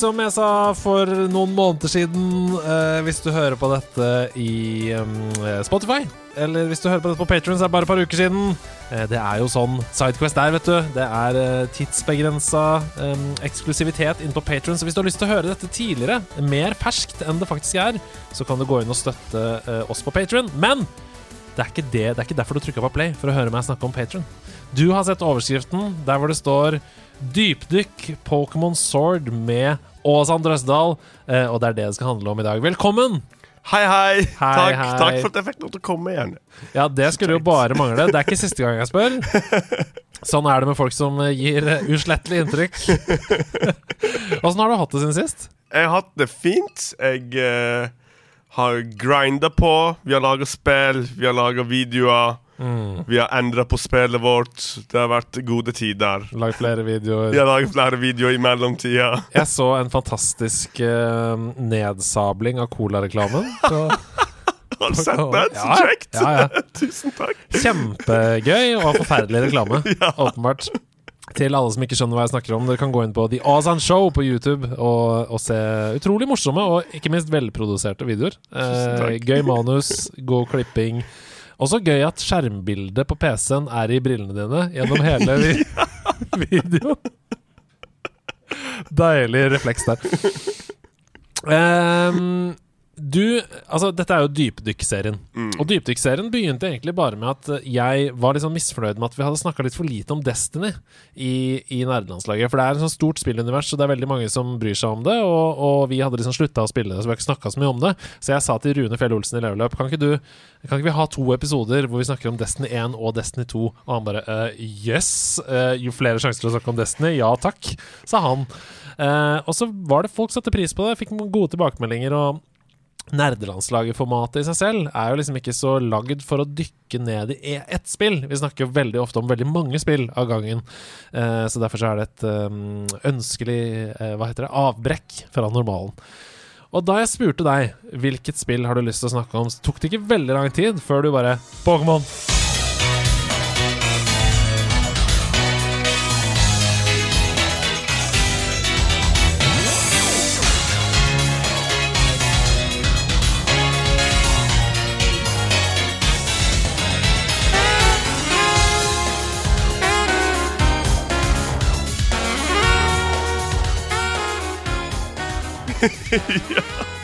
Som jeg sa for noen måneder siden. Eh, hvis du hører på dette i eh, Spotify, eller hvis du hører på dette på Patrion, så er det bare et par uker siden. Eh, det er jo sånn Sidequest er, vet du. Det er eh, tidsbegrensa eksklusivitet inne på Patrion, Så hvis du har lyst til å høre dette tidligere, mer ferskt enn det faktisk er, så kan du gå inn og støtte uh, oss på Patrion. Men det er, det, det er ikke derfor du trykka på play, for å høre meg snakke om Patrion. Du har sett overskriften der hvor det står 'Dypdykk Pokémon Sword' med Åsan Drøsdal. Østedal, og det er det det skal handle om i dag. Velkommen! Hei, hei. Hei, takk, hei. takk for at jeg fikk lov til å komme igjen. Ja, det skulle jo bare mangle. Det er ikke siste gang jeg spør. Sånn er det med folk som eh, gir eh, uslettelig inntrykk. Åssen har du hatt det siden sist? Jeg har hatt det fint. Jeg uh, har grinda på. Vi har laga spill, vi har laga videoer. Mm. Vi har endra på spillet vårt. Det har vært gode tider. Lagd flere videoer. Vi har laget flere videoer i mellomtida. Jeg så en fantastisk uh, nedsabling av Cola-reklamen. Har du sett den? Så Ja, ja. Ja, ja. Tusen takk. Kjempegøy og forferdelig reklame. Åpenbart. Til alle som ikke skjønner hva jeg snakker om, dere kan gå inn på The Ozan Show på YouTube og, og se utrolig morsomme og ikke minst velproduserte videoer. Eh, gøy manus, god klipping. Også gøy at skjermbildet på PC-en er i brillene dine gjennom hele vi videoen. Deilig refleks der. Ehm, du, altså Dette er jo Dypdykk-serien. Og Dypdykk-serien begynte egentlig bare med at jeg var litt sånn misfornøyd med at vi hadde snakka litt for lite om Destiny i, i nerdelandslaget. For det er et sånn stort spillunivers, så det er veldig mange som bryr seg om det. Og, og vi hadde liksom slutta å spille det, så vi har ikke snakka så mye om det. Så jeg sa til Rune Fjell Olsen i Level Up kan ikke, du, kan ikke vi ha to episoder hvor vi snakker om Destiny 1 og Destiny 2? Og han bare uh, yes. uh, jo flere sjanser til å snakke om Destiny, ja takk, sa han. Uh, og så var det folk satte pris på det, fikk gode tilbakemeldinger. og Nerdelandslaget-formatet i seg selv er jo liksom ikke så lagd for å dykke ned i e- ett spill. Vi snakker jo veldig ofte om veldig mange spill av gangen. Eh, så derfor så er det et um, ønskelig eh, hva heter det, avbrekk fra normalen. Og da jeg spurte deg hvilket spill har du lyst til å snakke om, så tok det ikke veldig lang tid før du bare Pokémon!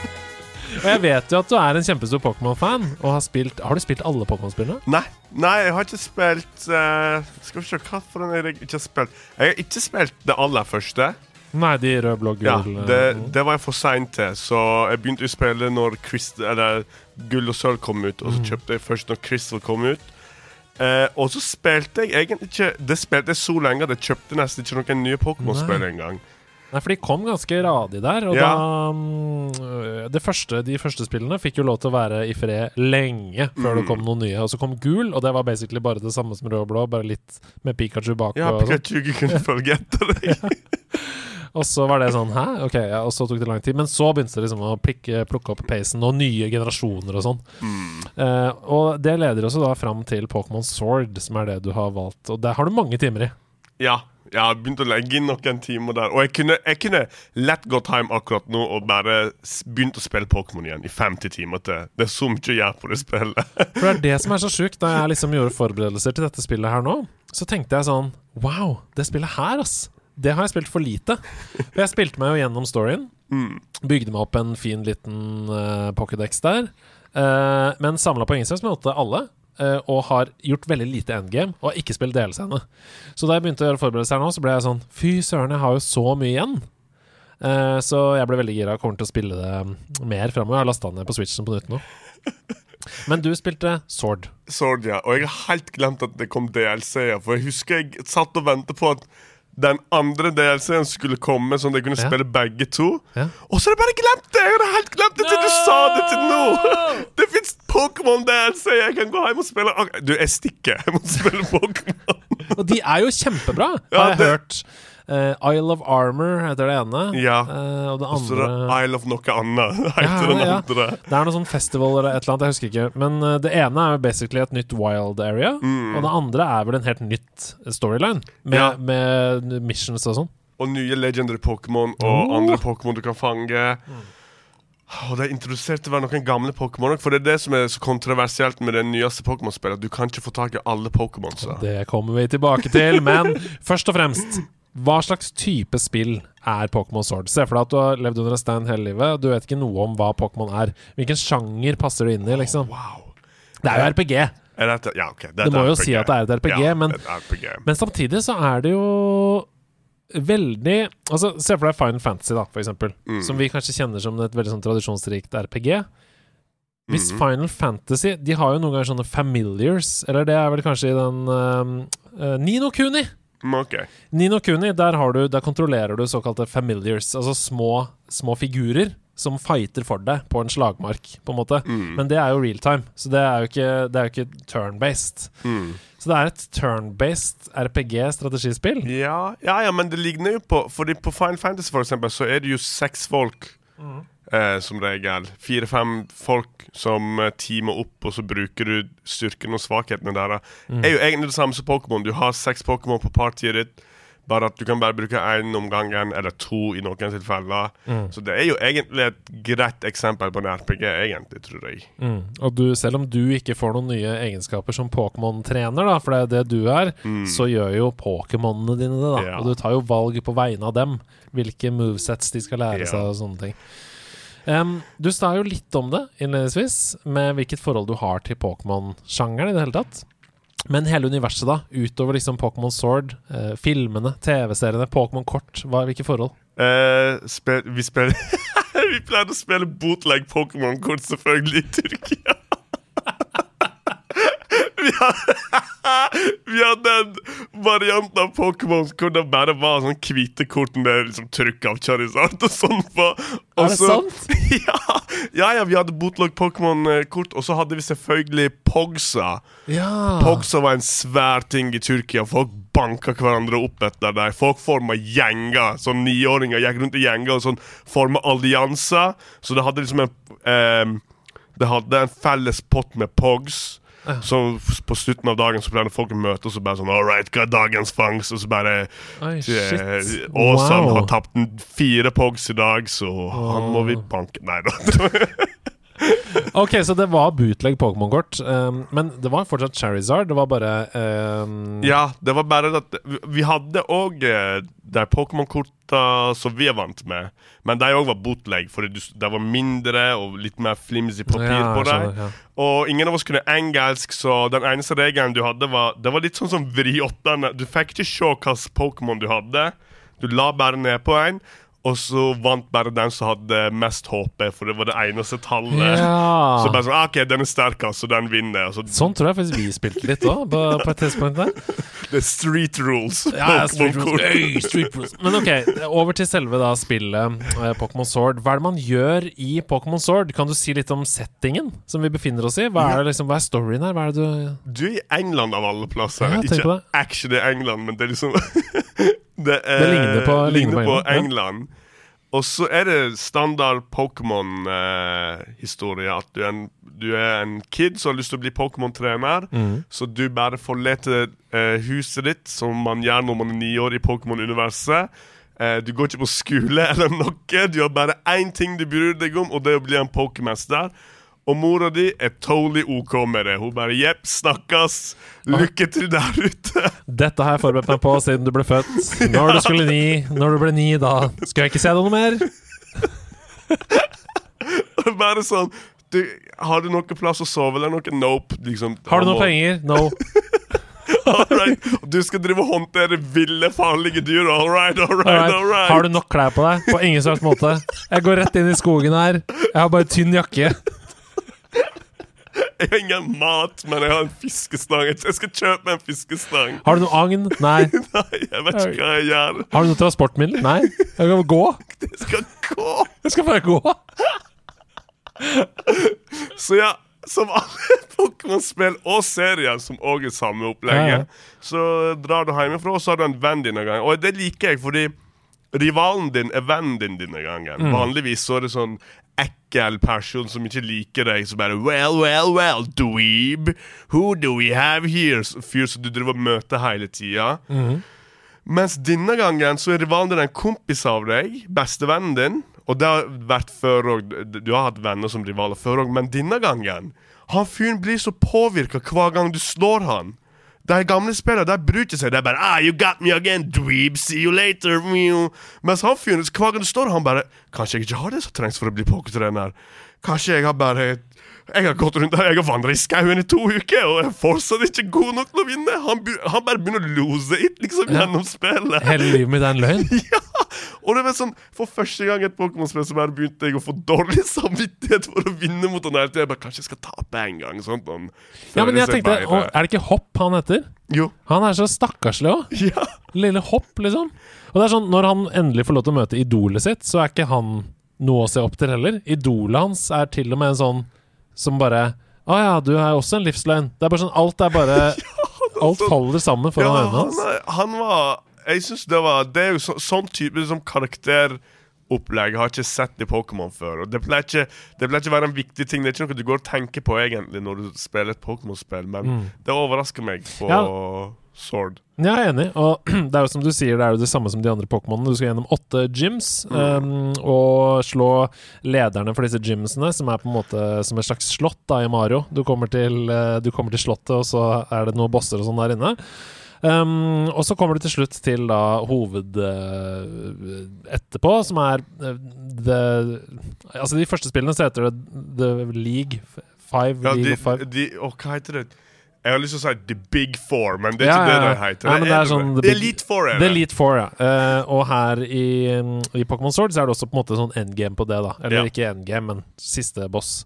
Og jeg vet jo at du er en kjempestor Pokémon-fan. Og har spilt Har du spilt alle Pokémon-spillene? Nei, nei, jeg har ikke spilt uh, Skal vi se hva for en er jeg ikke har spilt. Jeg har ikke spilt det aller første. Nei, de rød, blå, Ja, det, eh, det var jeg for sein til, så jeg begynte å spille når Crystal, eller Gull og Sølv kom ut, og så kjøpte jeg først når Crystal kom ut. Uh, og så spilte jeg egentlig ikke Det spilte jeg så lenge at jeg kjøpte nesten ikke noen nye Pokémon-spill engang. Nei, for de kom ganske radig der. Og Ja. da mm, det første, De første spillene fikk jo lov til å være i fred lenge før det kom noen nye. Og så kom gul, og det var basically bare det samme som rød og blå, bare litt med Pikachu bak. Ja, og, sånn. Pikachu kunne følge etter deg. og så var det sånn Hæ? Ok, ja, og så tok det lang tid. Men så begynte det liksom å plikke, plukke opp pacen, og nye generasjoner og sånn. Eh, og det leder også da fram til Pokémon Sword, som er det du har valgt. Og det har du mange timer i. Ja, jeg har begynt å legge inn noen timer der. Og jeg kunne, jeg kunne lett gått hjem akkurat nå og bare begynt å spille Pokémon igjen i 50 timer til. Det er så mye å gjøre på det spillet. For det er det som er så sjukt. Da jeg liksom gjorde forberedelser til dette spillet her nå, så tenkte jeg sånn Wow, det spillet her, ass. Det har jeg spilt for lite. For jeg spilte meg jo gjennom storyen. Bygde meg opp en fin liten uh, pocketdex der. Uh, men samla på ingen slags måtte alle. Eh, og har gjort veldig lite endgame, og har ikke spilt DLC-ene. Så da jeg begynte å gjøre forberedelser nå, så ble jeg sånn Fy søren, jeg har jo så mye igjen. Eh, så jeg ble veldig gira og kommer til å spille det mer framover. Jeg har lasta ned på Switchen på nytt nå. Men du spilte Sword. Sword, ja. Og jeg har helt glemt at det kom DLC-er. For jeg husker jeg satt og ventet på at den andre DLC-en skulle komme, sånn at jeg kunne Ja. spille begge to. Ja. Og så har jeg bare glemt det! Jeg hadde helt glemt det til du sa det til nå! Det fins Pokémon DLC! Jeg kan gå hjem og spille Du, jeg stikker. Jeg må spille Pokémon. Og de er jo kjempebra, Ja, har jeg det- hørt. Eh, Isle of Armor heter det ene. Ja. Eh, og det andre det Isle of noe annet. Heter den ja. andre. Det er noe sånn festival eller et eller annet, jeg husker ikke. Men eh, det ene er jo basically et nytt wild area. Og det andre er vel en helt nytt storyline, med, Mm. Med missions og sånn. Og nye legendary Pokémon og Oh. andre Pokémon du kan fange. Og det er introdusert vel noen gamle Pokémon For det er det som er så kontroversielt med det nyeste Pokémon-spillet. Du kan ikke få tak i alle Pokémon. Det kommer vi tilbake til. Men først og fremst, hva slags type spill er Pokémon Sword? Se for deg at du har levd under en stein hele livet. Du vet ikke noe om hva Pokémon er. Hvilken sjanger passer du inn i, liksom? Wow. Det er jo RPG. Er det, ja, okay. det, Det må jo RPG. si at det er et RPG, ja, men- et RPG. Men samtidig så er det jo veldig Altså, Se for deg Final Fantasy, da, for eksempel. Mm. Som vi kanskje kjenner som et veldig sånn tradisjonsrikt RPG. Hvis Mhm. Final Fantasy De har jo noen ganger sånne familiars, eller det er vel kanskje i den uh, uh, Nino Kuni! Mm, Ok. Nino Kuni, der, har du, der kontrollerer du såkalte familiars, altså små, små figurer som fighter for deg på en slagmark, på en måte. Mm. Men det er jo real time, så det er jo ikke, ikke turn-based. Mm. Så det er et turn-based RPG-strategispill. Ja, ja, ja, men det ligner jo på Fordi på Final Fantasy for eksempel Så er det jo seks folk eh, Som regel Fire-fem folk som eh, teamer opp Og så bruker du styrken og svakhetene der Er jo egentlig det samme som Pokémon Du har seks Pokémon på partiet ditt Bare at du kan bare bruke én om gangen Eller to i noen tilfeller Så det er jo egentlig et greit eksempel på en RPG Egentlig, tror jeg Mm. Og du, selv om du ikke får noen nye egenskaper som Pokémon-trener, da, for det er det du er, så gjør jo Pokémonene dine det, da. Mm. Ja. Og du tar jo valg på vegne av dem, hvilke movesets de skal lære Ja. seg, og sånne ting. Em, du sa jo litt om det innledningsvis, med hvilket forhold du har til Pokémon-sjangeren i det hele tatt. Men hele universet, da, utover liksom Pokémon Sword, eh, filmene, TV-seriene, Pokémon Kort, hva, hvilke forhold? Eh, spil, vi spiller Vi pleide å spille bootleg Pokémon-kort, selvfølgelig, i Tyrkia. vi, hadde, vi hadde en variant av Pokémon hvor det bare var sånn hvite kort med liksom trykk av Charizard og sånn på. Og Er det så- sant? ja, ja, ja, vi hadde bootleg Pokémon-kort, og så hadde vi selvfølgelig Pogsa. Ja. Pogsa var en svær ting i Tyrkia. Folk banka hverandre opp etter dem. Folk forma gjenger. Sånn niåringer gikk rundt i gjenger og sånn forma allianser. Så det hadde liksom en eh, Det hadde en felles pott med Pogs. Så på slutten av dagen så pleide folk å møtes og så bare sånn All right, hva er dagens fangst? Og så bare Oi, eh, shit. Åsan Wow. har tapt fire Pogs i dag, så han må vi banke Nei da. Ok, så det var bootleg Pokémon-kort. Um, men det var fortsatt Charizard. Det var bare um, Ja, det var bare at vi- hadde òg de Pokémon-korta som vi er vant med, men de òg var bootleg, for de var mindre og litt mer flimsy papir Ja, på dem. ja. Og ingen av oss kunne engelsk, så den eneste regelen du hadde, var Det var litt sånn som vriottene. Du fikk ikke se hvilken Pokémon du hadde. Du la bare ned på en, og så vant bare den som hadde mest HP, for det var det eneste tallet. Ja. Så bare sånn, ah, OK, den er sterkest, så den vinner. Så Sånn tror jeg faktisk vi spilte litt òg, på, på et tidspunkt der. er street rules. Ja, street rules. Øy, street rules. Men ok, over til selve da spillet eh, Pokémon Sword. Hva er det man gjør i Pokémon Sword? Kan du si litt om settingen som vi befinner oss i? Hva er, liksom, hva er storyen her? Hva er det du Du er i England av alle plasser. Ja, ikke action i England, men det er liksom Det, er, Det ligner på- ligner på England, ja. Og så er det standard Pokémon-historie. at du er, en, du er en kid som har lyst til å bli Pokémon-trener. Mm. Så du bare forlater eh, huset ditt, som man gjør når man er ni år i Pokémon-universet. Eh, du går ikke på skole eller noe. Du har bare én ting du bryr deg om, og det er å bli en Pokémester. Og mora di er totally OK med det. Hun bare 'jepp, snakkes'. Lykke til der ute. Dette har jeg forberedt meg på siden du ble født. Når du skulle ni, når du ble ni, da skulle jeg ikke se noe mer. bare sånn du, Har du noe plass å sove eller noe? Nope. Liksom, Har du noen noe penger? No. All right. Du skal drive og håndtere ville, farlige dyr. All right, all right, Alright. all right. Har du nok klær på deg? På ingen slags måte. Jeg går rett inn i skogen her. Jeg har bare tynn jakke. Jeg har ingen mat, men jeg har en fiskestang. Jeg skal kjøpe meg en fiskestang. Har du noe agn? Nei. Nei, jeg vet ikke hva jeg gjør. Har du noe transportmiddel? Nei. Jeg skal gå. Jeg skal gå. Jeg skal bare gå. Så ja, som alle Pokémon-spill og serier som òg er samme opplegget, Ja, så drar du hjemmefra, og så har du en venn denne gangen. Og det liker jeg, fordi rivalen din er vennen din denne gangen. Mm. Vanligvis så er det sånn ekkel person som ikke liker deg, som bare Well, well, well, dweeb. Who do we have here? Fyr som du driver og møter hele tida. Mm. Mens denne gangen så er rivalen din en kompis av deg, bestevennen din. Og det har vært før òg. Du har hatt venner som rivaler før òg, men denne gangen Han fyren blir så påvirka hver gang du slår han. De gamle spillerne de bryr seg. Det er bare ah, 'You got me again, dweeb. See you later.' Meow. Mens han fyren, hver gang du står, han bare 'Kanskje jeg ikke har det som trengs for å bli pokertrener.' Kanskje jeg har bare jeg har gått rundt her, jeg har vandret i skauen i to uker, og jeg er fortsatt ikke god nok til å vinne. Han, han bare begynner å lose it liksom Ja. gjennom spillet. Hele livet mitt er en løgn. Ja! Og det var sånn, For første gang i et Pokémon-spill så bare begynte jeg å få dårlig samvittighet for å vinne mot han hele tida. Jeg bare, Kanskje jeg skal tape en gang? Sånn, at han Ja, men jeg tenkte, å, Er det ikke Hopp han heter? Jo. Han er så stakkarslig òg. Ja. Lille Hopp, liksom. Og det er sånn, Når han endelig får lov til å møte idolet sitt, så er ikke han noe å se opp til heller. Idolet hans er til og med en sånn som bare Å ja, du er også en livsløgn. Det er bare sånn, Alt er bare Alt faller sammen foran ja, øynene hans. han var Jeg syns det var Det er jo så, sånn type liksom, karakteropplegg jeg har ikke sett i Pokémon før. Og det pleier ikke Det pleier ikke være en viktig ting. Det er ikke noe du går og tenker på egentlig når du spiller et Pokémon-spill, men det overrasker meg på Mm. Ja. Sword. Ja, jeg er enig. Og det er jo som du sier, det er jo det samme som de andre Pokémonene. Du skal gjennom åtte gyms um, og slå lederne for disse gymsene, som er på en måte som et slags slott da i Mario. Du kommer til, eh, du kommer til slottet, og så er det noen bosser og sånn der inne. Um, og så kommer du til slutt til da hoved uh, etterpå, som er uh, the, Altså, de første spillene så heter det The League Five. Ja, League de, of Five. de, å, hva heter det? Jeg har lyst til å si The Big Four, men det er Ja, ikke det det heter. Ja, men det er sånn The The Big- Elite Four er det. Elite Four, ja. Uh, og her i, mm, i Pokémon Sword så er det også på en måte sånn endgame på det, da. Eller Ja. ikke endgame, men siste boss.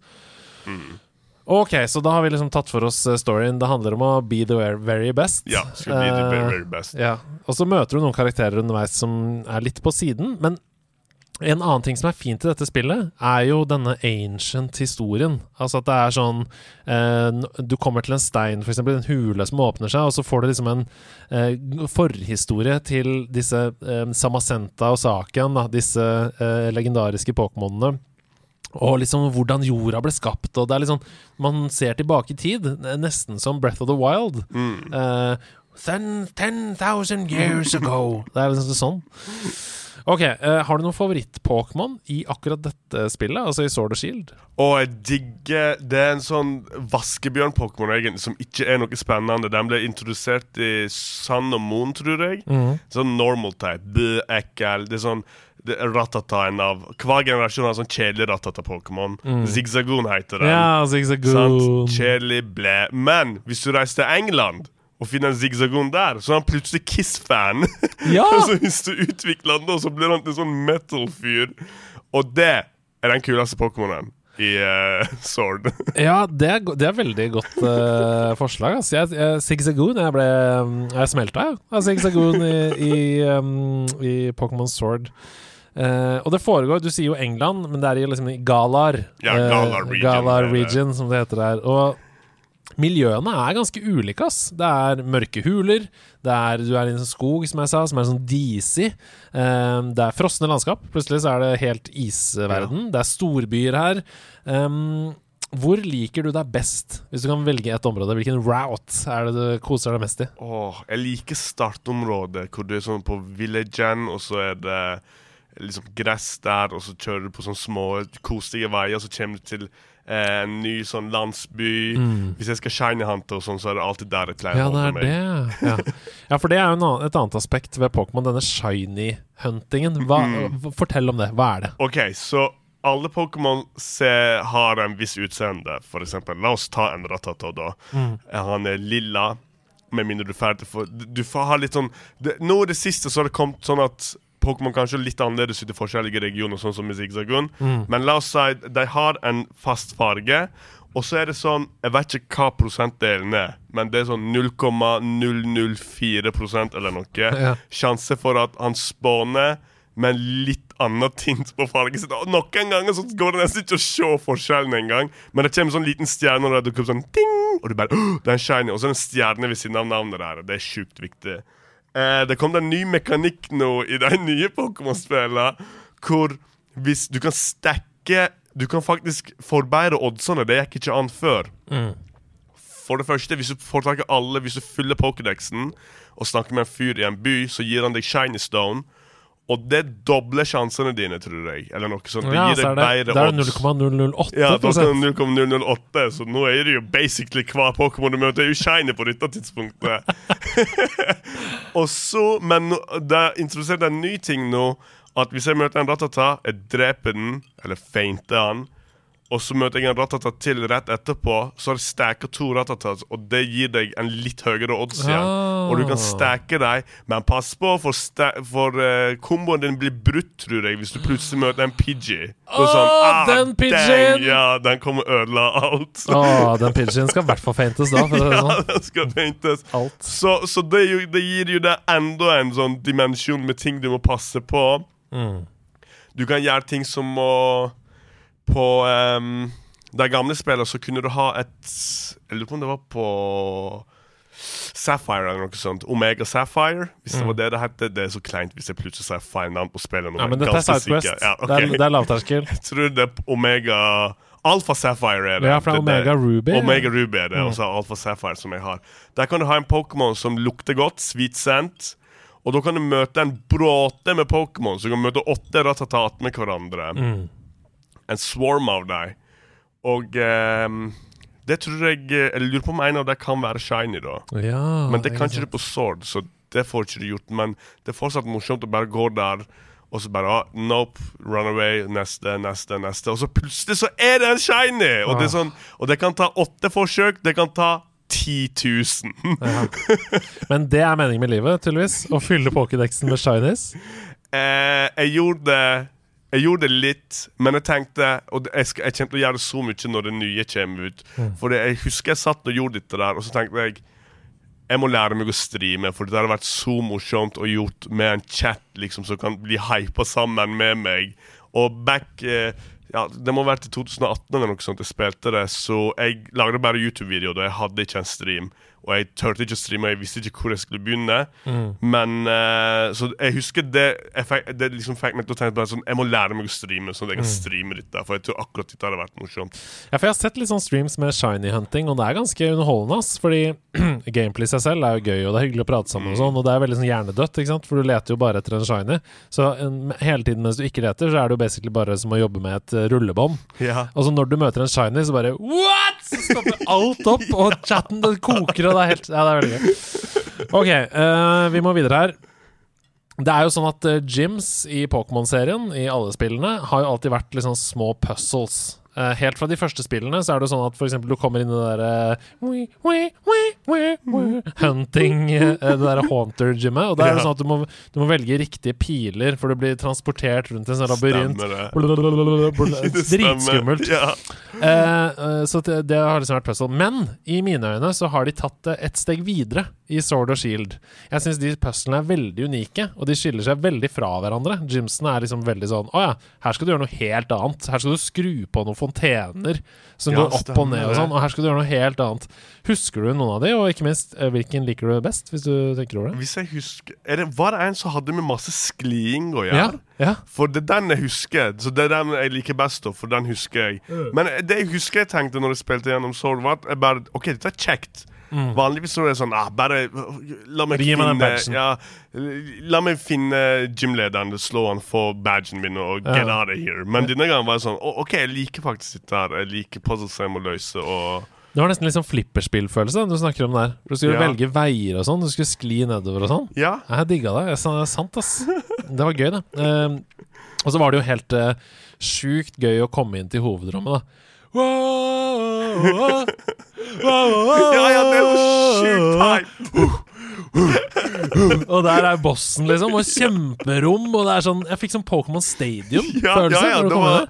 Ok, så da har vi liksom tatt for oss eh, storyen. Det handler om å be the very best. Ja, skal be the Eh, very, very best. ja. Og så møter du noen karakterer underveis som er litt på siden. Men en annen ting som er fint i dette spillet, er jo denne ancient historien. Altså at det er sånn eh, Du kommer til en stein, f.eks. en hule som åpner seg, og så får du liksom en eh, forhistorie til disse eh, Samasenta og Saken, da, disse legendariske Pokémonene. Og liksom hvordan jorda ble skapt. Og det er liksom Man ser tilbake i tid, nesten som Breath of the Wild. Mm. Eh, 10,000 years ago. Det er liksom sånn. Ok, uh, Har du noen favoritt-Pokémon i akkurat dette spillet? Altså i Sword og Shield? Og jeg digger Det er en sånn vaskebjørn-pokémon egentlig som ikke er noe spennende. Den ble introdusert i Sun og Moon, tror jeg. Sånn normal type. Bø, ekkel. Det er sånn Ratataen av Hver generasjon har sånn kjedelig Ratata-pokémon. Zigzagoon heter den. Ja, Zigzagoon. Kjedelig, blæ. Men hvis du reiser til England og finner en Zigzagoon der, så er han plutselig Kiss-fan. Ja! så hvis du utvikler han da, så blir han til en sånn metal-fyr. Og det er den kuleste Pokémonen i uh, Sword. Ja, det er, det er veldig godt uh, forslag. Altså. Jeg, jeg, Zigzagoon Jeg ble Jeg smelta, jeg, av Zigzagoon i, i, um, i Pokémon Sword. Uh, og det foregår Du sier jo England, men det er i liksom i Galar. Ja, Galar region, Galar region, som det heter der. Og miljøene er ganske ulike, ass. Det er mørke huler. Det er, du er i en sånn skog, som jeg sa, som er sånn disig. Um, det er frosne landskap. Plutselig så er det helt isverden. Det er storbyer her. Um, hvor liker du deg best, hvis du kan velge et område? Hvilken route er det du koser deg mest i? Åh, jeg liker startområdet, hvor du er sånn på villagen, og så er det liksom gress der, og så kjører du på sånne små, koselige veier, og så kommer du til eh, en ny sånn landsby. Hvis jeg skal shiny hunte og sånn, så er det alltid der jeg pleier Ja, å holde meg. det. Ja, ja for det er jo en annen, et annet aspekt ved Pokémon, denne shiny-huntingen. Mm. Fortell om det. Hva er det? OK, så alle Pokémon har en viss utseende. For eksempel, la oss ta en Ratata, da. Han er lilla, med mindre du er ferdig for Du du får ha litt sånn det, Nå i det siste så har det kommet sånn at Pokémon kanskje litt annerledes ut i forskjellige regioner, sånn som i Zigzagoon. Men la oss si de har en fast farge, Og så er det sånn Jeg vet ikke hva prosentdelen er, men det er sånn 0,004% eller noe. Ja. Sjanse for at han spåner med litt annen tint på fargen sin. Og Noen ganger så går det nesten ikke å se forskjellen engang. Men det kommer sånn liten stjerne, og det dukker opp sånn ding! Og du bare «Åh, Det er en shiny. Og så er det en stjerne ved siden av navnet der. Det er sjukt viktig. Eh, det kom en ny mekanikk nå i de nye Pokémon-spillene, hvor hvis du kan stacke Du kan faktisk forbedre oddsene. Det gikk ikke an før. For det første, hvis du får tak i alle Hvis du fyller Pokédexen og snakker med en fyr i en by, så gir han deg Shiny Stone. Og det dobler sjansene dine, tror jeg. Eller noe sånt. Det Ja, gir deg bedre odds. det er odds. 0,008 Ja, da er det 0,008, så nå er det jo basically hver Pokémon du møter, er jo shiny på dette tidspunktet. og så, Men det er introdusert en ny ting nå. At hvis jeg møter en ratata, jeg dreper den, eller feinter han, og så møter jeg en ratata til rett etterpå, så har jeg stacka to ratatas, og det gir deg en litt høyere odds igjen. Oh. Og du kan stacke deg, men pass på, for, for uh, komboen din blir brutt, tror jeg, hvis du plutselig møter en Pidgey. Oh, sånn, Åh, den Pidgeyen! Ja, den kommer ødela alt. Oh, den pidgeyen skal i hvert fall feintes da. Ja, sånn. den skal feintes. Alt. Så, så det, jo, det gir jo deg enda en sånn dimensjon med ting du må passe på. Mm. Du kan gjøre ting som å På um, de gamle spillene så kunne du ha et Jeg lurer på om det var på Sapphire eller noe sånt. Omega Sapphire, hvis det var det det het. Det er så kleint hvis jeg plutselig sier feil navn på spillet. Mm. Ja, men dette er Sidequest. Ja, okay. det, er, det er lavterskel. Jeg tror det er Omega Alpha Sapphire er det. Ja, fra det Det- det- Omega Ruby. Omega Ruby er det, Mm. og så Alpha Sapphire som jeg har. Der kan du ha en Pokémon som lukter godt, sweet scent. Og da kan du møte en bråte med Pokémon, så du kan møte åtte ratatat med hverandre. Mm. En swarm av dem. Og um, det tror jeg Jeg lurer på om en av dem kan være shiny, da. Ja, Men det kan ikke du på Sword, så det får ikke du gjort. Men det er fortsatt morsomt å bare gå der, og så bare ah, Nope, run away, neste, neste, neste. Og så plutselig så er det en shiny! Og, det, Ah. sånn, og det kan ta åtte forsøk, det kan ta 10 000. Men det er meningen med livet, tydeligvis. Å fylle pokédexen med shinies. eh, jeg gjorde det jeg gjorde det litt, men jeg tenkte Og jeg, skal, jeg kommer til å gjøre det så mye når det nye kommer ut. For jeg husker jeg satt og gjorde dette der, og så tenkte jeg jeg må lære meg å streame, for det hadde vært så morsomt å gjort med en chat liksom som kan bli hypa sammen med meg. Og back eh, Ja, det må ha vært i 2018 eller noe sånt jeg spilte det, så jeg lagde bare YouTube-videoer da jeg hadde ikke en stream. Og jeg turte ikke å streame, jeg visste ikke hvor jeg skulle begynne. Men uh, Så jeg husker det jeg fikk, Det liksom fikk meg til å tenke på sånn, Jeg må lære meg å streame, sånn at jeg kan streame dette. For jeg tror akkurat dette hadde vært morsomt. Ja, for jeg har sett litt sånn streams med shiny hunting, og det er ganske underholdende. ass Fordi gameplay i seg selv er jo gøy, og det er hyggelig å prate sammen, og sånn Og det er veldig sånn hjernedødt, ikke sant? for du leter jo bare etter en shiny. Så en, hele tiden mens du ikke leter, så er det jo basically bare som å jobbe med et uh, rullebånd. Ja Og så når du møter en shiny, så bare What?! Så stopper alt opp, og chatten det koker, det er helt Ja, det er veldig gøy. Ok, uh, vi må videre her. Det er jo sånn at uh, gyms i Pokémon-serien, i alle spillene, har jo alltid vært sånn små puzzles. Eh, helt fra de første spillene så er det sånn at eksempel du kommer inn i det derre Hunting eh, Det derre Haunter-gymmet, og da er det sånn at du må, du må velge riktige piler, for du blir transportert rundt en sånn labyrint. Dritskummelt. Ja. Eh, eh, så det, det har liksom vært puzzle. Men i mine øyne så har de tatt det et steg videre i Sword og Shield. Jeg syns de puzzlene er veldig unike, og de skiller seg veldig fra hverandre. Gymsene er liksom veldig sånn Å ja, her skal du gjøre noe helt annet. Her skal du skru på noen fontener som Ja, går opp og ned og sånn, og her skal du gjøre noe helt annet. Husker du noen av de, og ikke minst eh, hvilken liker du best, hvis du tenker over det? Hvis jeg husker er det, Var det en som hadde med masse skliing å gjøre? ja. For det er den jeg husker. Så det er den jeg liker best, for den husker jeg. Men det jeg husker jeg tenkte når jeg spilte gjennom Sword, var at jeg bare OK, dette er kjekt. Vanligvis så er det sånn ah, Bare la meg finne ja, La meg finne gymlederen, slå han, for badgen min og Ja. get out of here. Men denne gangen var det sånn oh, OK, jeg liker faktisk dette her. Jeg liker puzzles jeg må løse, og Det var nesten litt sånn flipperspillfølelse du snakker om der. Du skulle Ja. velge veier og sånn, du skulle skli nedover og sånn. Ja. Jeg digga det. Det er sant, ass. Det var gøy, det. Ehm, og så var det jo helt uh, sjukt gøy å komme inn til hovedrommet, da. Wow, Ja, ja, det er sjukt hype! Og der er bossen, liksom. Og kjemperom. Og det er sånn Jeg fikk sånn Pokémon Stadium-følelse. Ja, ja, ja, det var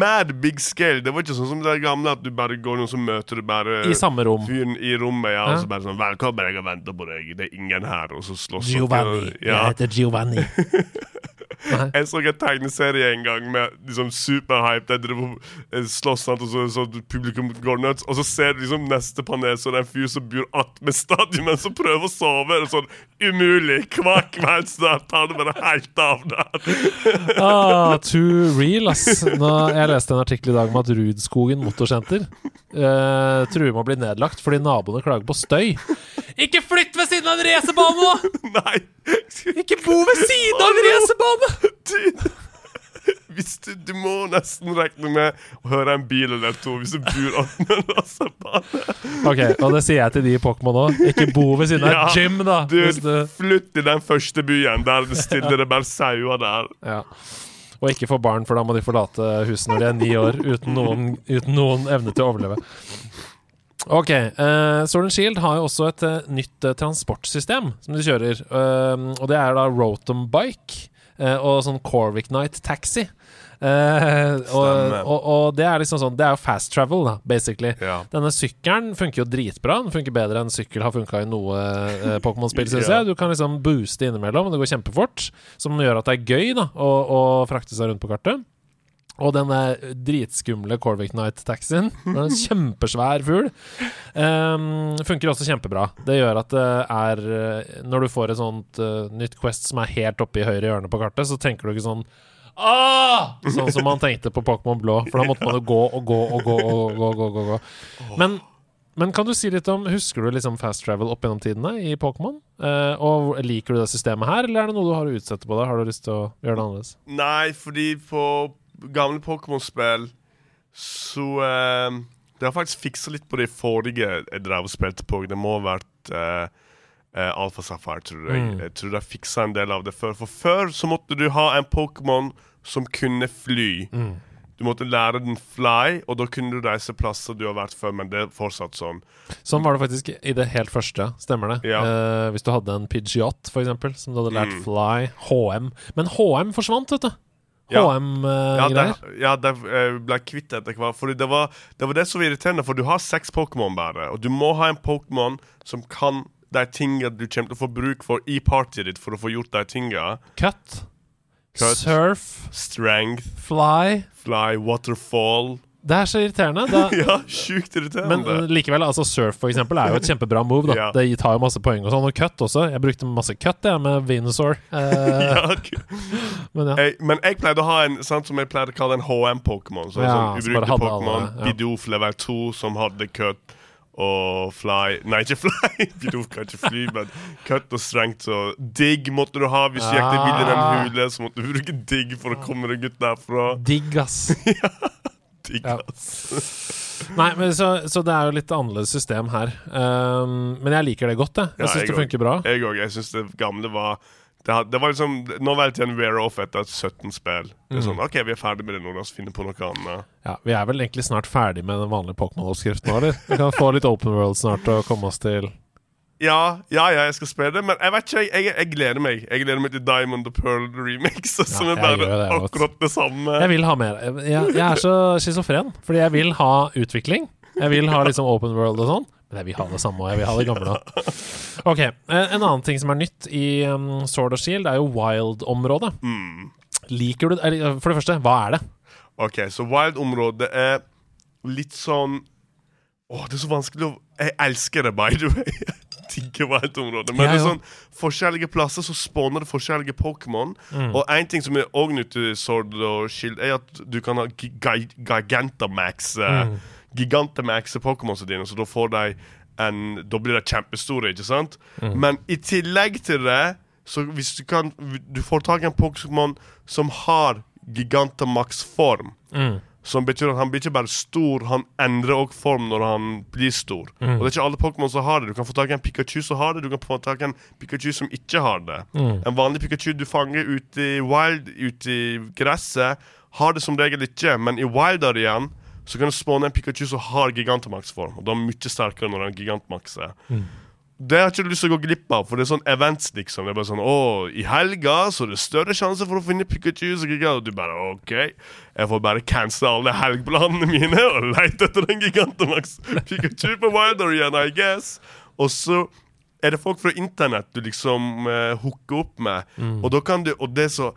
mad big scale. Det var ikke sånn som det gamle, at du bare går og så møter du bare I samme rom. fyren i rommet, ja, Ja. og så bare sånn 'Velkommen, jeg har venta på deg. Det er ingen her.' Og så slåss Giovanni. Ja. Jeg heter Giovanni. Nei. Jeg så en tegneserie en gang med liksom superhype. Der og eh, slåss, og så, så publikum går nuts. Og så ser du liksom neste panel, så det er en fyr som bor attmed stadionet, som prøver å sove. Er sånn umulig. Hver kveld snart tar det bare helt av der. Ah, too real, ass. Nå, jeg leste en artikkel i dag om at Rudskogen motorsenter eh, truer med å bli nedlagt fordi naboene klager på støy. Ikke flytt ved siden av en racerbane! Nei. Ikke bo ved siden av en racerbane! Du, hvis du, du må nesten regne med å høre en bil eller to hvis du bor attmed en racerbane. Ok, og det sier jeg til de i Pokémon òg. Ikke bo ved siden av Ja, gym, da. Du, du, flytt til den første byen der det stiller det bare sauer der. ja. Og ikke få barn, for da må de forlate huset når de er ni år, uten noen, uten noen evne til å overleve. Ok, uh, Sword and Shield har jo også et uh, nytt uh, transportsystem som de kjører. Uh, og det er da Rotom Bike og sånn Corvic Night Taxi. Uh, og, og, og det er liksom sånn Det er jo fast travel, da, basically. Ja. Denne sykkelen funker jo dritbra. Den funker bedre enn sykkel har funka i noe uh, Pokémon-spill, syns Ja. jeg. Du kan liksom booste innimellom, og det går kjempefort. Som gjør at det er gøy da å, å frakte seg rundt på kartet. Og den dritskumle Corvic Night-taxien. En kjempesvær fugl. Um, funker også kjempebra. Det gjør at det er eh, Når du får et sånt uh, nytt Quest som er helt oppe i høyre hjørne på kartet, så tenker du ikke sånn Ah! Sånn som man tenkte på Pokémon Blå. For da måtte man jo gå og gå og gå og gå. gå, gå, gå. Men, men kan du si litt om Husker du liksom fast travel opp gjennom tidene i Pokémon? Eh, og liker du det systemet her, eller er det noe du har å utsette på det? Har du lyst til å gjøre det annerledes? Nei, fordi på gamle Pokémon-spill så uh, Det har faktisk fiksa litt på de forrige jeg drev og spilte på. Det må ha vært uh, uh, Alfa Sapphire, tror jeg. Mm. Jeg tror de har fiksa en del av det før. For før så måtte du ha en Pokémon som kunne fly. Mm. Du måtte lære den fly, og da kunne du reise plasser du har vært før, men det er fortsatt sånn. Sånn var det faktisk i det helt første, stemmer det? Ja. Eh, hvis du hadde en Pidgeot, eksempel, som du hadde lært Mm. fly, HM Men HM forsvant, vet du. Ja. Ja, HM-greier. det, ja, ja, ble kvitt etter hvert. Fordi det var, det var det som var irriterende, for du har seks Pokémon bare. Og du må ha en Pokémon som kan de tingene du kommer til å få bruk for i partyet ditt for å få gjort de tingene. Cut. Cut. Surf. Strength, Fly. fly, waterfall. Det er så irriterende. Da, Ja, sjukt irriterende. men likevel, altså surf for eksempel er jo et kjempebra move. da Ja. Det tar jo masse poeng og sånn. Og cut også. Jeg brukte masse cut jeg med Venusaur. Eh, ja. Men ja. jeg, men jeg pleide å ha en sant, som jeg pleide å kalle en HM-Pokémon. Så, Ja, sånn ubrukte Pokémon. ja. Bidoof level 2 som hadde cut og fly Nei, ikke fly! Bidoof kan ikke fly, men cut og strengt. Så digg måtte du ha hvis du gikk deg vill i en Ah. hule. Så måtte du bruke digg for å komme deg ut derfra. Digg, ass. Digg, ass. Nei, men så, så det er jo litt annerledes system her. Um, men jeg liker det godt, jeg. Jeg Ja, syns det funker bra. Jeg òg. Jeg syns det gamle var det, had- det var liksom en wear off etter et 17 spill. Det er Mm. sånn, OK, vi er ferdig med det nå. La oss finne på noe annet. Ja, Vi er vel egentlig snart ferdig med den vanlige Pokémon-oppskriften eller? Vi kan få litt Open World snart og komme oss til Ja, ja, ja, jeg skal spille det, men jeg vet ikke, jeg, jeg, jeg gleder meg. Jeg gleder meg til Diamond og Pearl remix, som er bare det, akkurat det samme. Jeg vil ha mer. Jeg, jeg er så schizofren, fordi jeg vil ha utvikling. Jeg vil ha liksom Open World og sånn. Men jeg vil ha det samme, og jeg vil ha det gamle. Ok, eh, en annen ting som er nytt i um, Sword of Shield, er jo Wild-området. Mm. Liker du eller, For det første, hva er det? OK, så Wild-området er litt sånn Åh, det er så vanskelig å Jeg elsker det, by the way. Digger Wild-området. Men det er sånn forskjellige plasser så spawner det forskjellige Pokémon. Mm. Og en ting som er òg nytt i Sword og Shield, er at du kan ha gi- gi- Gigantamax eh, Mm. Gigantamax Pokémonene dine, så da får de en Da blir de kjempestore, ikke sant? Mm. Men i tillegg til det, så hvis du kan Du får tak i en Pokémon som har Gigantamax-form. Mm. Som betyr at han blir ikke bare stor, han endrer også form når han blir stor. Mm. Og det er ikke alle Pokémon som har det. Du kan få tak i en Pikachu som har det, du kan få tak i en Pikachu som ikke har det. Mm. En vanlig Pikachu du fanger ute i wild, ute i gresset, har det som regel ikke, men i wilder igjen så kan du spåne en Pikachu som har Gigantamax-form. Og da er mye sterkere når han gigantmakser. Mm. Det har jeg ikke lyst til å gå glipp av, for det er sånn events, liksom. Det er bare sånn Å, i helga så er det større sjanse for å finne Pikachu. Så. Og du bare OK. Jeg får bare cancele alle helgplanene mine og leite etter en Gigantamax Pikachu på Wilder igjen, I guess. Og så er det folk fra internett du liksom uh, hooker opp med, og da kan du Og det er så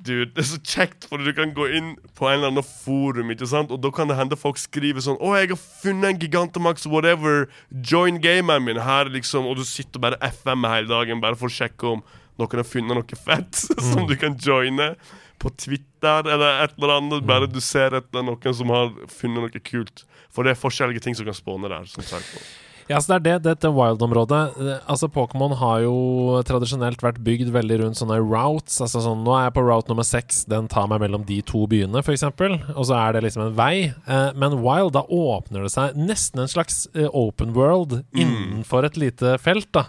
Dude, det er så kjekt, for du kan gå inn på en eller annen forum, ikke sant? og da kan det hende folk skriver sånn 'Å, jeg har funnet en Gigantamax, whatever. Join gameren min her', liksom. Og du sitter bare FM hele dagen bare for å sjekke om noen har funnet noe fett som du kan joine. På Twitter eller et eller annet. Bare du ser etter noen som har funnet noe kult. For det er forskjellige ting som kan spåne der. som sagt. Ja, så det er det, dette Wild-området. Eh, Altså, Pokémon har jo tradisjonelt vært bygd veldig rundt sånne routes. Altså sånn, Nå er jeg på route nummer seks, den tar meg mellom de to byene, f.eks. Og så er det liksom en vei. Eh, men Wild, da åpner det seg nesten en slags eh, open world innenfor et lite felt. da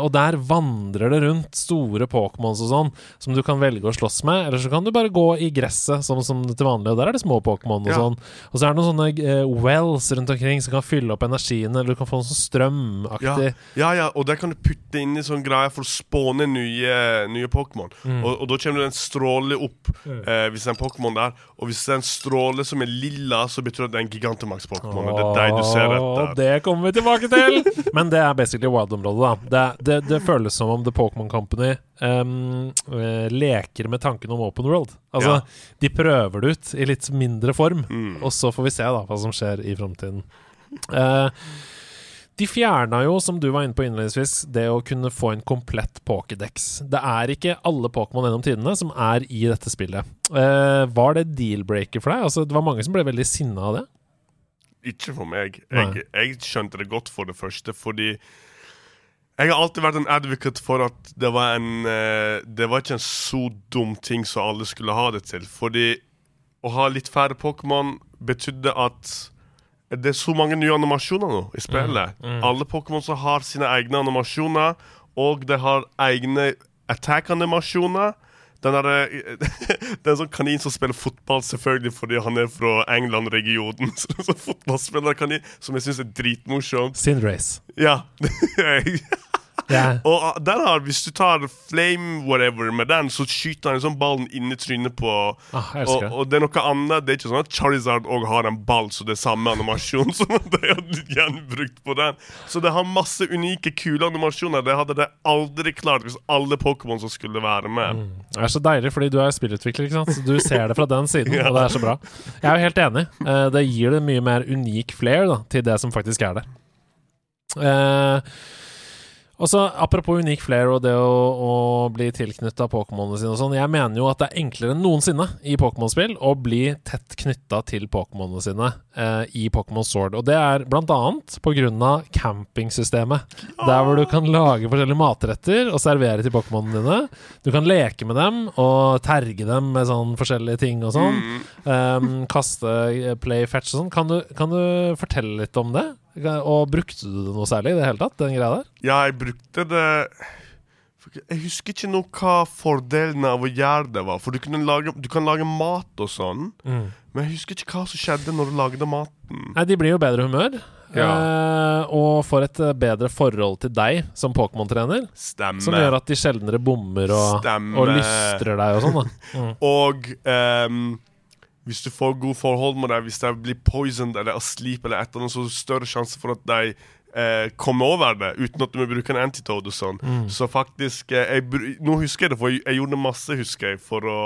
Og der vandrer det rundt store Pokémons og sånn, som du kan velge å slåss med. Eller så kan du bare gå i gresset, som, som til vanlig, og der er det små Pokémon og Ja. sånn. Og så er det noen sånne wells rundt omkring som kan fylle opp energien, eller du kan få en sånn strømaktig Ja, ja, og der kan du putte inn i sånn greier for å spåne nye, nye Pokémon. Mm. Og, og da kommer det en stråle opp eh, hvis det er en Pokémon der. Og hvis det er en stråle som er lilla, så betyr det at det er en Gigantomax-Pokémon. Og det er deg du ser etter. Det kommer vi tilbake til! Men det er basically Wild-området, da. Det, det, det føles som om The Pokémon Company um, leker med tanken om open world. Altså, Ja. de prøver det ut i litt mindre form, Mm. og så får vi se da hva som skjer i framtiden. Eh, de fjerna jo, som du var inne på innledningsvis, det å kunne få en komplett Pokédex. Det er ikke alle Pokémon gjennom tidene som er i dette spillet. Uh, var det deal-breaker for deg? Altså, det var mange som ble veldig sinna av det. Ikke for meg. Jeg, jeg skjønte det godt for det første, fordi jeg har alltid vært en advocate for at det var en uh, Det var ikke en så dum ting som alle skulle ha det til. Fordi å ha litt færre Pokémon betydde at det er så mange nye animasjoner nå i spillet. Alle Pokémon som har sine egne animasjoner, og de har egne attack-animasjoner. Den er, det er en sånn kanin som spiller fotball, selvfølgelig fordi han er fra England-regionen. Så det er en sånn fotballspillerkanin som jeg syns er dritmorsom. Sindrace. Ja. Ja. Og ah, der har, hvis du tar flame whatever med den, så skyter han en sånn ballen inn i trynet på Ah, og, og det er noe annet. Det er ikke sånn at Charizard òg har en ball, så det er samme animasjon som de har gjenbrukt på den. Så det har masse unike, kule animasjoner. Det hadde det aldri klart hvis alle Pokémon som skulle være med. Det er så deilig, fordi du er spillutvikler, ikke sant? Så du ser det fra den siden, Ja. og det er så bra. Jeg er jo helt enig. Eh, det gir det mye mer unik flair da, til det som faktisk er det. Eh, og så Apropos unik flair og det å, å bli tilknytta Pokémonene sine og sånn. Jeg mener jo at det er enklere enn noensinne i Pokémon-spill å bli tett knytta til Pokémonene sine eh, i Pokémon Sword. Og det er blant annet på grunn av campingsystemet. Der hvor du kan lage forskjellige matretter og servere til Pokémonene dine. Du kan leke med dem og terge dem med sånn forskjellige ting og sånn. Um, kaste eh, play fetch og sånn. Kan, kan du fortelle litt om det? Og brukte du det noe særlig i det hele tatt, den greia der? Ja, jeg brukte det Jeg husker ikke noe hva fordelen av å gjøre det var. For du, kunne lage, du kan lage mat og sånn, men jeg husker ikke hva som skjedde når du lagde maten. Nei, de blir jo bedre humør. eh, og får et eh, bedre forhold til deg som Pokémon-trener. Som gjør at de sjeldnere bommer og, og lystrer deg og sånn. mm. Og ehm, hvis du får gode forhold med dem, hvis de blir poisoned eller asleep, eller et eller annet, så er det større sjanse for at de eh, kommer over det uten at du må bruke en antitode og sånn. Så faktisk eh, jeg, Nå husker jeg det, for jeg, jeg gjorde masse, husker jeg, for å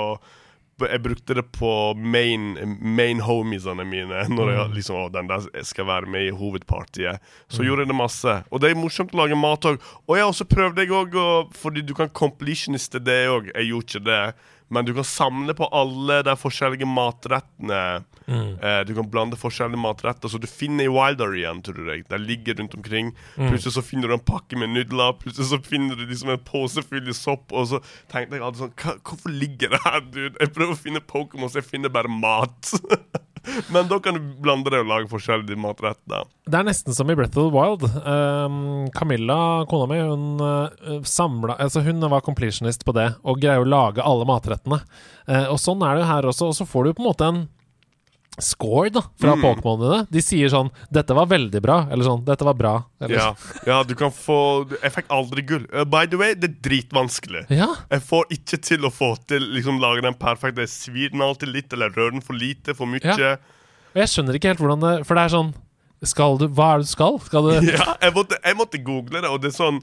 jeg brukte det på main, main homiesene mine. Når jeg liksom, å, den der skal være med i hovedpartiet. Så gjorde jeg det masse. Og det er morsomt å lage mat òg. Og jeg også prøvde jeg òg, fordi du kan completioniste det òg. Jeg gjorde ikke det. Men du kan samle på alle de forskjellige matrettene. Eh, du kan blande forskjellige matretter. Så du finner i Wilder igjen, tror jeg. De ligger rundt omkring. Plutselig så finner du en pakke med nudler. Plutselig så finner du liksom en pose full i sopp. Og så tenkte jeg alltid sånn Hvorfor ligger det her, dude? Jeg prøver å finne Pokémon, så jeg finner bare mat. Men da kan du blande det og lage forskjellige matretter. Det er nesten som i Breath of the Wild. Um, Camilla, kona mi, hun uh, samla Altså Hun var completionist på det, og greier å lage alle matrettene. Uh, og sånn er det jo her også. Og så får du på en måte en score da fra Mm. Pokémonene. De sier sånn 'Dette var veldig bra', eller sånn 'Dette var bra'. Eller, Ja, ja, du kan få Jeg fikk aldri gull. Uh, by the way, det er dritvanskelig. ja. Jeg får ikke til å få til liksom lage den perfekte. Jeg svir den alltid litt, eller rører den for lite, for mye. Ja. Ja, Og jeg skjønner ikke helt hvordan det For det er sånn Skal du Hva er det du skal? Skal du jeg, måtte, jeg måtte google det, og det er sånn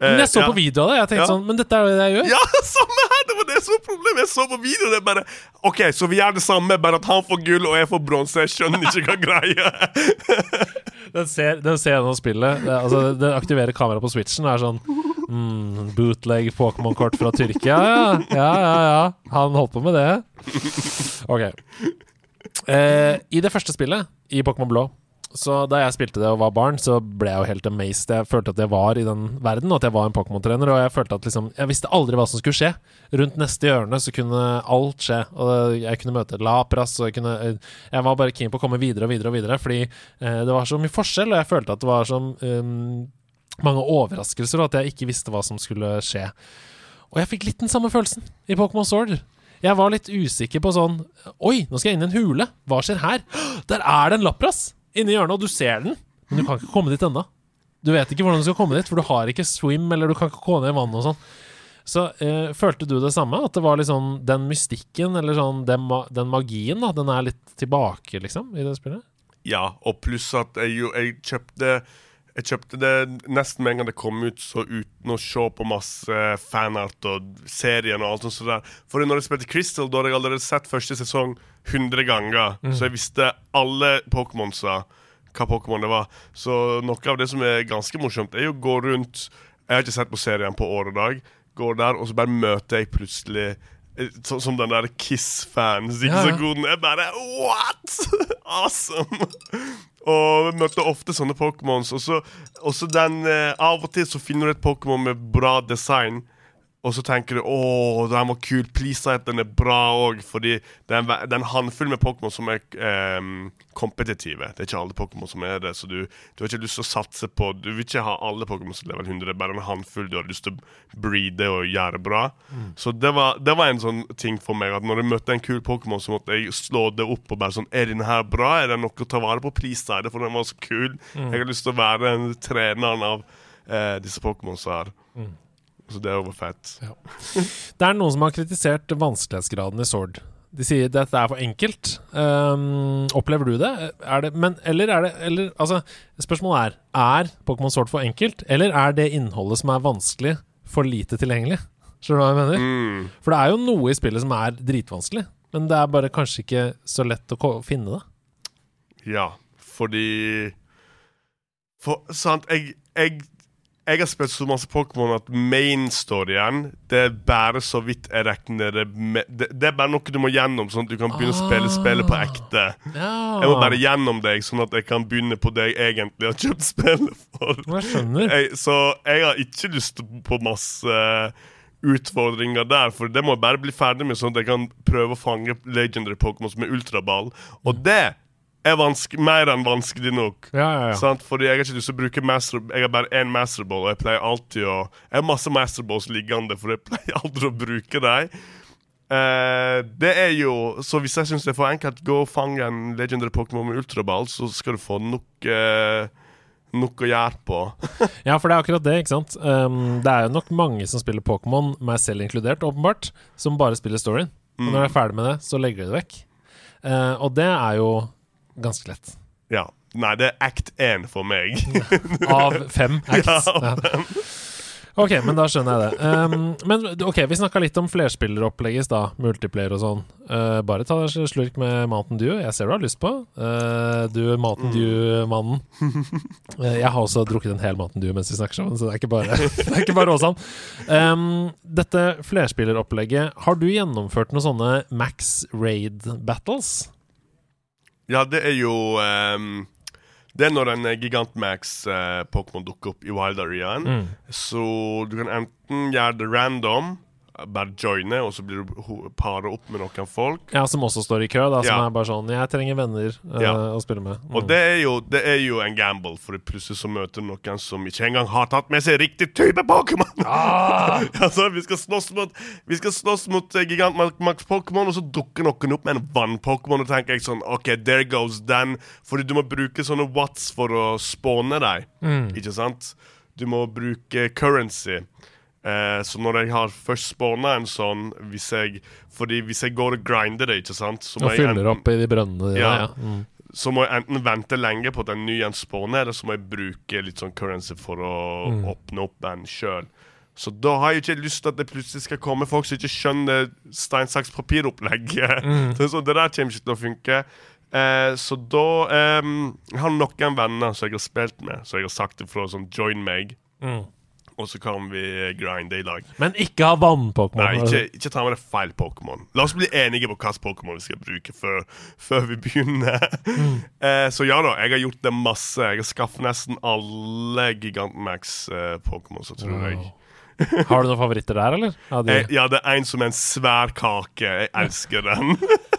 Men jeg så ja. på video av det. Jeg tenkte Ja. sånn Men dette er jo det jeg gjør. Ja, samme her! Det var det som var problemet. Jeg så på videoen. Jeg bare OK, så vi er det samme, bare at han får gull og jeg får bronse. Jeg skjønner ikke hva greia. Den ser, den ser gjennom spillet. Det, altså, den aktiverer kameraet på switchen. Det er sånn mm, Bootleg Pokémon-kort fra Tyrkia. Ja, ja, ja. ja. Han holdt på med det. Ok. Eh, I det første spillet, i Pokémon Blå så Da jeg spilte det og var barn, så ble jeg jo helt amazed. Jeg følte at jeg var i den verden, og at jeg var en Pokémon-trener. Og jeg følte at liksom Jeg visste aldri hva som skulle skje. Rundt neste hjørne så kunne alt skje. Og jeg kunne møte Lapras, og jeg kunne Jeg var bare keen på å komme videre og videre og videre, fordi eh, det var så mye forskjell, og jeg følte at det var så um, mange overraskelser, og at jeg ikke visste hva som skulle skje. Og jeg fikk litt den samme følelsen i Pokémon Sword. Jeg var litt usikker på sånn Oi, nå skal jeg inn i en hule. Hva skjer her? Der er det en Lapras inni hjørnet, og du ser den, men du kan ikke komme dit ennå. Du vet ikke hvordan du skal komme dit, for du har ikke swim, eller du kan ikke gå ned i vannet og sånn. Så eh, følte du det samme? At det var liksom den mystikken, eller sånn den, den magien, da, den er litt tilbake, liksom, i det spillet? Ja, og pluss at jeg, jeg kjøpte Jeg kjøpte det nesten med en gang det kom ut, så uten å se på masse fanart og serien og alt sånt. der. For når jeg spilte Crystal, da hadde jeg allerede sett første sesong 100 ganger. Så jeg visste alle Pokémonsa, hva Pokémon det var. Så noe av det som er ganske morsomt, er jo å gå rundt Jeg har ikke sett på serien på år og dag. Går der, og så bare møter jeg plutselig så, Som den der Kiss-fan. Ja, ja. den Jeg bare What?! awesome! Og vi møter ofte sånne Pokémons. Også, og så den eh, Av og til så finner du et Pokémon med bra design. Og så tenker du åh, den var kul. Please si at den er bra òg. Fordi det er, en, det er en håndfull med Pokémon som er ehm, kompetitive. Det er ikke alle Pokémon som er det. Så du, du har ikke lyst til å satse på Du vil ikke ha alle Pokémon som level 100. Det er bare en håndfull du har lyst til å breede og gjøre bra. Så det var, det var en sånn ting for meg. At når jeg møtte en kul Pokémon, så måtte jeg slå det opp og bare sånn Er den her bra? Er det noe å ta vare på? Please si det, for den var så kul. Jeg har lyst til å være en treneren av eh, disse Pokémonsa her. Så det er overfett. Ja. Det er noen som har kritisert vanskelighetsgraden i Sword. De sier dette er for enkelt. Um, opplever du det? Er det men, eller er det eller, altså, Spørsmålet er Er Pokémon Sword for enkelt, eller er det innholdet som er vanskelig, for lite tilgjengelig? Skjønner du hva jeg mener? Mm. For det er jo noe i spillet som er dritvanskelig, men det er bare kanskje ikke så lett å finne det. Ja, fordi For sant, jeg, jeg jeg har spilt så masse Pokémon at main-storyen Det er bare så vidt jeg regner det med det, det er bare noe du må gjennom, sånn at du kan begynne å spille spillet på ekte. Jeg må bare gjennom deg, sånn at jeg kan begynne på det jeg egentlig har kjøpt spillet for. Jeg skjønner. Jeg, så jeg har ikke lyst på masse utfordringer der, for det må jeg bare bli ferdig med, sånn at jeg kan prøve å fange legendary Pokémon som er ultraball. Og det er mer enn vanskelig nok. Ja, ja, ja. Sant? Fordi jeg har ikke lyst til å bruke master Jeg har bare én masterball, og jeg pleier alltid å Jeg har masse masterballs liggende, for jeg pleier aldri å bruke dem. Uh, det er jo Så hvis jeg syns det er for enkelt, gå og fange en legendary Pokémon med ultraball, så skal du få nok uh, Nok å gjøre på. Ja, for det er akkurat det, ikke sant. Um, det er jo nok mange som spiller Pokémon, meg selv inkludert, åpenbart, som bare spiller storyen. Og når de er ferdig med det, så legger de det vekk. Uh, og det er jo ganske lett. Ja. Nei, det er act 1 for meg. Av fem acts. Ja, Ja. Ok, men da skjønner jeg det. Um, men ok, vi snakka litt om flerspilleropplegget i stad. Multiplayer og sånn. Uh, bare ta deg en slurk med Mountain Dew. Jeg ser du har lyst på. Uh, du Mountain Dew-mannen. Uh, jeg har også drukket en hel Mountain Dew mens vi snakker sammen, så det er ikke bare, det er ikke bare Åsan. Um, dette flerspilleropplegget, har du gjennomført noen sånne Max Raid battles? Ja, det er jo um, Det er når en eh, Gigantmax-Pokémon dukker opp i Wild Areaen. Mm. Så du kan enten gjøre det random, bare joine, og så blir du paret para opp med noen folk. Ja, Som også står i kø, da. Som Ja. er bare sånn 'Jeg trenger venner uh, Ja. å spille med'. Mm. Og det er, jo, det er jo en gamble, for plutselig så møter du noen som ikke engang har tatt med seg riktig type Pokémon! Ah! altså, vi skal slåss mot Vi skal slåss mot uh, Gigantmax-Pokémon, og så dukker noen opp med en vann-Pokémon, og tenker jeg sånn OK, there goes den. Fordi du må bruke sånne watts for å spåne deg, Mm. ikke sant? Du må bruke currency. Eh, så når jeg har først spawna en sånn hvis jeg, Fordi hvis jeg går og grinder det, ikke sant så Og fyller enten- opp i de brønnene dine. Ja. Ja. Mm. så må jeg enten vente lenge på at en ny en spawner, eller så må jeg bruke litt sånn currency for å Mm. åpne opp den sjøl. Så da har jeg ikke lyst til at det plutselig skal komme folk som ikke skjønner stein, saks, papir-opplegget. Mm. Så, så det der kommer ikke til å funke. Eh, så da eh, Jeg har noen venner som jeg har spilt med, så jeg har sagt ifra sånn join meg, Mm. Og så kan vi grinde i lag. Men ikke ha vann-Pokémon. Nei, ikke, ikke ta med deg feil Pokémon. La oss bli enige på hvilken Pokémon vi skal bruke før, før vi begynner. Mm. eh, så ja da, jeg har gjort det masse. Jeg har skaffet nesten alle Gigantmax-Pokémon, så tror jeg. Har du noen favoritter der, eller? Ja, de, Eh, ja, det er en som er en svær kake. Jeg elsker den.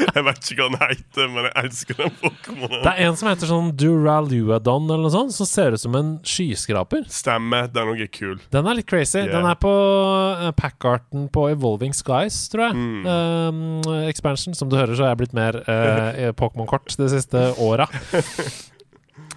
jeg vet ikke hva den heter, men jeg elsker den Pokémonen. det er en som heter sånn Duraluadon eller noe sånt, som ser ut som en skyskraper. Stemmer. Den òg er kul. Den er litt crazy. Yeah. Den er på uh, packarten på Evolving Skies, tror jeg. Mm. Um, expansion. Som du hører, så har jeg blitt mer uh, Pokémon-kort de siste åra.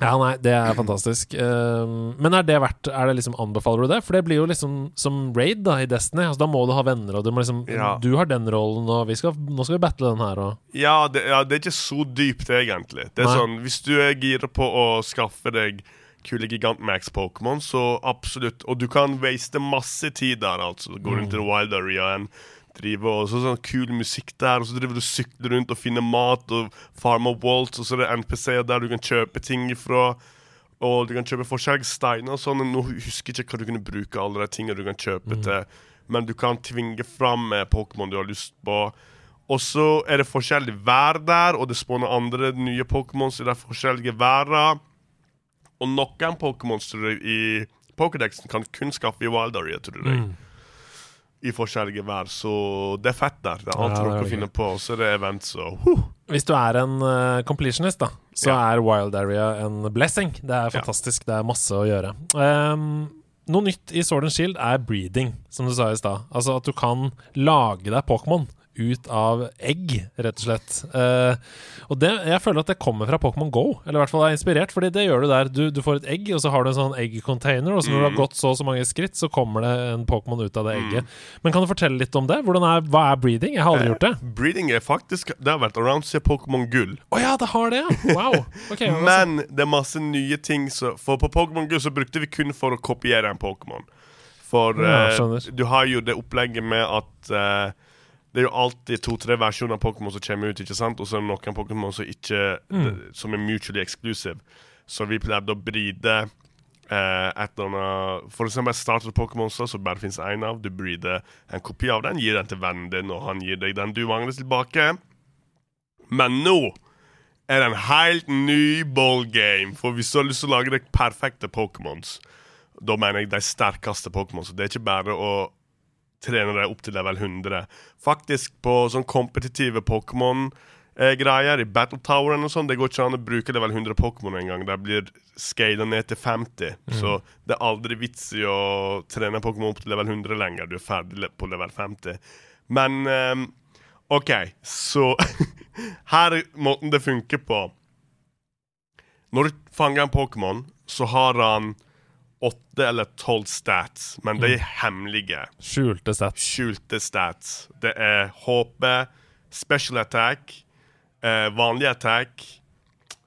Ja, nei, det er fantastisk. Um, men er det verdt Er det liksom Anbefaler du det? For det blir jo liksom som raid da i Destiny. Altså, da må du ha venner, og du må liksom Ja. Du har den rollen, og vi skal, nå skal vi battle den her, og Ja det, ja, det er ikke så dypt, egentlig. Det er Nei. sånn, Hvis du er gira på å skaffe deg kule gigant-max-pokémon, så absolutt. Og du kan waste masse tid der, altså. Gå rundt i Wild Areaen, drive og så sånn kul musikk der, og så driver du og sykler rundt og finner mat og farmer Waltz, og så er det NPC-er der du kan kjøpe ting ifra. Og du kan kjøpe forskjellige steiner og sånn. Nå husker jeg ikke hva du kunne bruke alle de tingene du kan kjøpe til, men du kan tvinge fram eh, Pokémon du har lyst på. Og så er det forskjellig vær der, og det spawner andre nye Pokémons i de forskjellige væra. Og noen Pokémons tror i Pokédexen kan kun skaffe i Wild Area, tror jeg. Mm. I forskjellige vær. Så det er fett der. Det er Ja, dere det er noe å veldig finne på. Og så er det events og huh. Hvis du er en uh, completionist, da, så Ja. er Wild Area en blessing. Det er Ja. fantastisk. Det er masse å gjøre. Um, noe nytt i Sword and Shield er breeding, som du sa i stad. Altså at du kan lage deg Pokémon ut av egg, rett og slett. Uh, og det, jeg føler at det kommer fra Pokémon Go, eller i hvert fall er inspirert, fordi det gjør du der. Du, du får et egg, og så har du en sånn egg-container, og så når du har gått så og så mange skritt, så kommer det en Pokémon ut av det egget. Men kan du fortelle litt om det? Er, hva er breeding? Jeg har aldri gjort det. Breeding er faktisk Det har vært around siden Pokémon Gull. Å ja, det har det, ja! Wow. Okay, Men det er masse nye ting så, For på Pokémon Gull så brukte vi kun for å kopiere en Pokémon. For Ja, eh, du har jo det opplegget med at eh, det er jo alltid to-tre versjoner av Pokémon som kommer ut, ikke sant? Og så er det noen Pokémon som ikke Mm. det, Som er mutually exclusive. Så vi pleide å bride eh, et eller annet For eksempel starter du Pokémon så så bare finnes én av. Du breeder en kopi av den, gir den til vennen din, og han gir deg den du mangler tilbake. Men nå er det en helt ny ballgame. For hvis du har lyst til å lage deg perfekte Pokémons, da mener jeg de sterkeste Pokémons. Det er ikke bare å trene deg opp til level 100. Faktisk på sånn kompetitive Pokémon-greier i Battle Tower og sånn, det går ikke an å bruke level 100 Pokémon engang. De blir skada ned til 50. Så det er aldri vits i å trene Pokémon opp til level 100 lenger. Du er ferdig på level 50. Men ehm, OK, så Her er måten det funker på. Når du fanger en Pokémon, så har han åtte eller tolv stats, men de er hemmelige. Skjulte stats. Skjulte stats. Det er HP, special attack, eh, vanlig attack,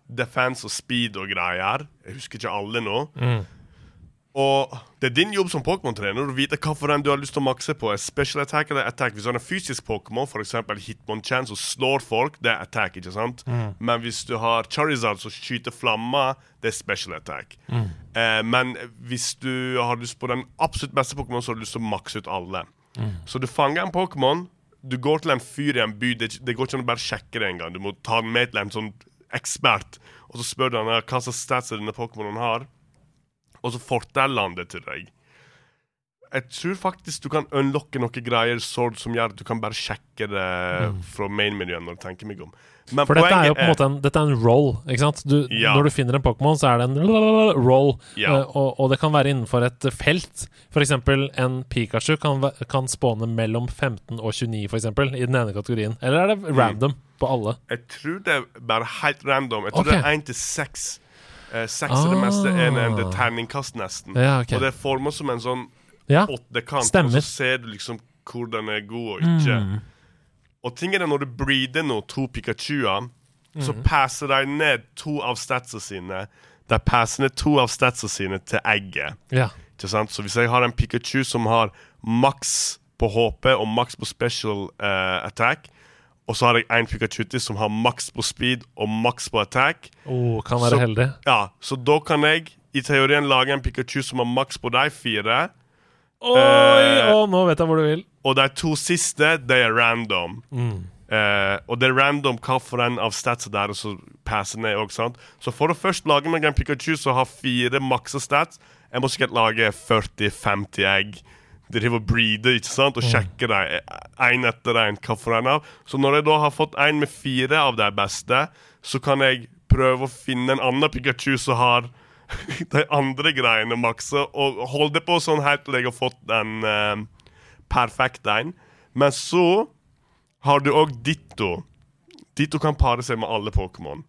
defense og speed og greier. Jeg husker ikke alle nå. Og det er din jobb som Pokémon-trener å vite hvilken du har lyst til å makse på. Er special attack eller attack? Hvis du har en fysisk Pokémon, f.eks. Hitmonchan, som slår folk, det er attack. ikke sant? Men hvis du har Charizard som skyter flammer, det er special attack. Eh, men hvis du har lyst på den absolutt beste Pokémon, så har du lyst til å makse ut alle. Så du fanger en Pokémon, du går til en fyr i en by. Det, det går ikke an å bare sjekke det engang. Du må ta den med til en sånn ekspert, og så spør du han hva slags stats denne Pokémonen har. Og så forteller han det til deg. Jeg tror faktisk du kan unlocke noen greier Sword som gjør at du kan bare sjekke det fra main-miljøet. når du tenker meg om. Men Mm. For dette er jo på en måte en, dette er en roll, ikke sant? Du, Ja. Når du finner en Pokémon, så er det en roll, Ja. eh, og, og det kan være innenfor et felt. Eksempel en Pikachu kan, kan spåne mellom 15 og 29, for eksempel, i den ene kategorien. Eller er det Mm. random på alle? Jeg tror det er bare helt random. Jeg tror okay. det er én til seks. Eh, seks er det meste Ah. ene enn det er terningkast, nesten. Ja, okay. Og det er formet som en sånn Ja. åttekant, og så ser du liksom hvor den er god og ikke. Mm. Og ting er det når du breeder nå to Pikachuer, så Mm. passer de ned to av statsa sine. De passer ned to av statsa sine til egget. ja. Ikke sant? Så hvis jeg har en Pikachu som har maks på HP og maks på special uh, attack, og så har jeg en Pikachu til som har maks på speed og maks på attack, Oh, kan være Så- heldig. ja, så da kan jeg i teorien lage en Pikachu som har maks på de fire. Oi! Eh, oh, nå vet jeg hvor du vil. Og de to siste, de er random. Eh, og det er random hva for en av statsa der så passer ned også? Så for å først lage meg en Pikachu som har fire maksa stats, jeg må sikkert lage 40-50 egg. Drive og breeder ikke sant? og sjekker én etter én. hva for en av. Så når jeg da har fått en med fire av de beste, så kan jeg prøve å finne en annen Pikachu som har de andre greiene maksa, og holde på sånn helt til jeg har fått den uh, perfekte en. Men så har du òg Ditto. Ditto kan pare seg med alle Pokémon.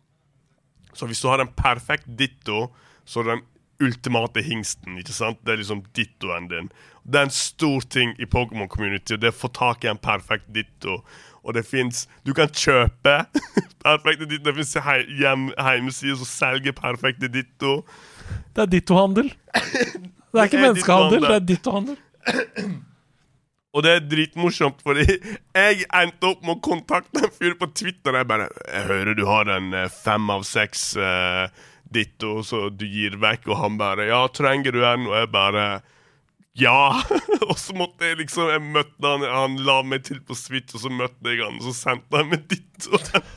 Så hvis du har en perfekt Ditto, så er den ultimate hingsten. ikke sant? Det er liksom Dittoen din. Det er en stor ting i Pokémon-community, og det er å få tak i en perfekt Ditto. Og det fins Du kan kjøpe perfekte Ditto. Det fins hjemmesider som selger perfekte Ditto. Det er dittohandel. Det er ikke menneskehandel, det er dittohandel. Og det er dritmorsomt, fordi jeg endte opp med å kontakte en fyr på Twitter. Jeg bare 'Jeg hører du har en eh, fem av seks uh, ditto så du gir vekk', og han bare 'Ja, trenger du en?' Og jeg bare ja! og så måtte jeg liksom Jeg møtte han Han la meg til på Switch, og så møtte jeg han, og så sendte han meg ditt og den.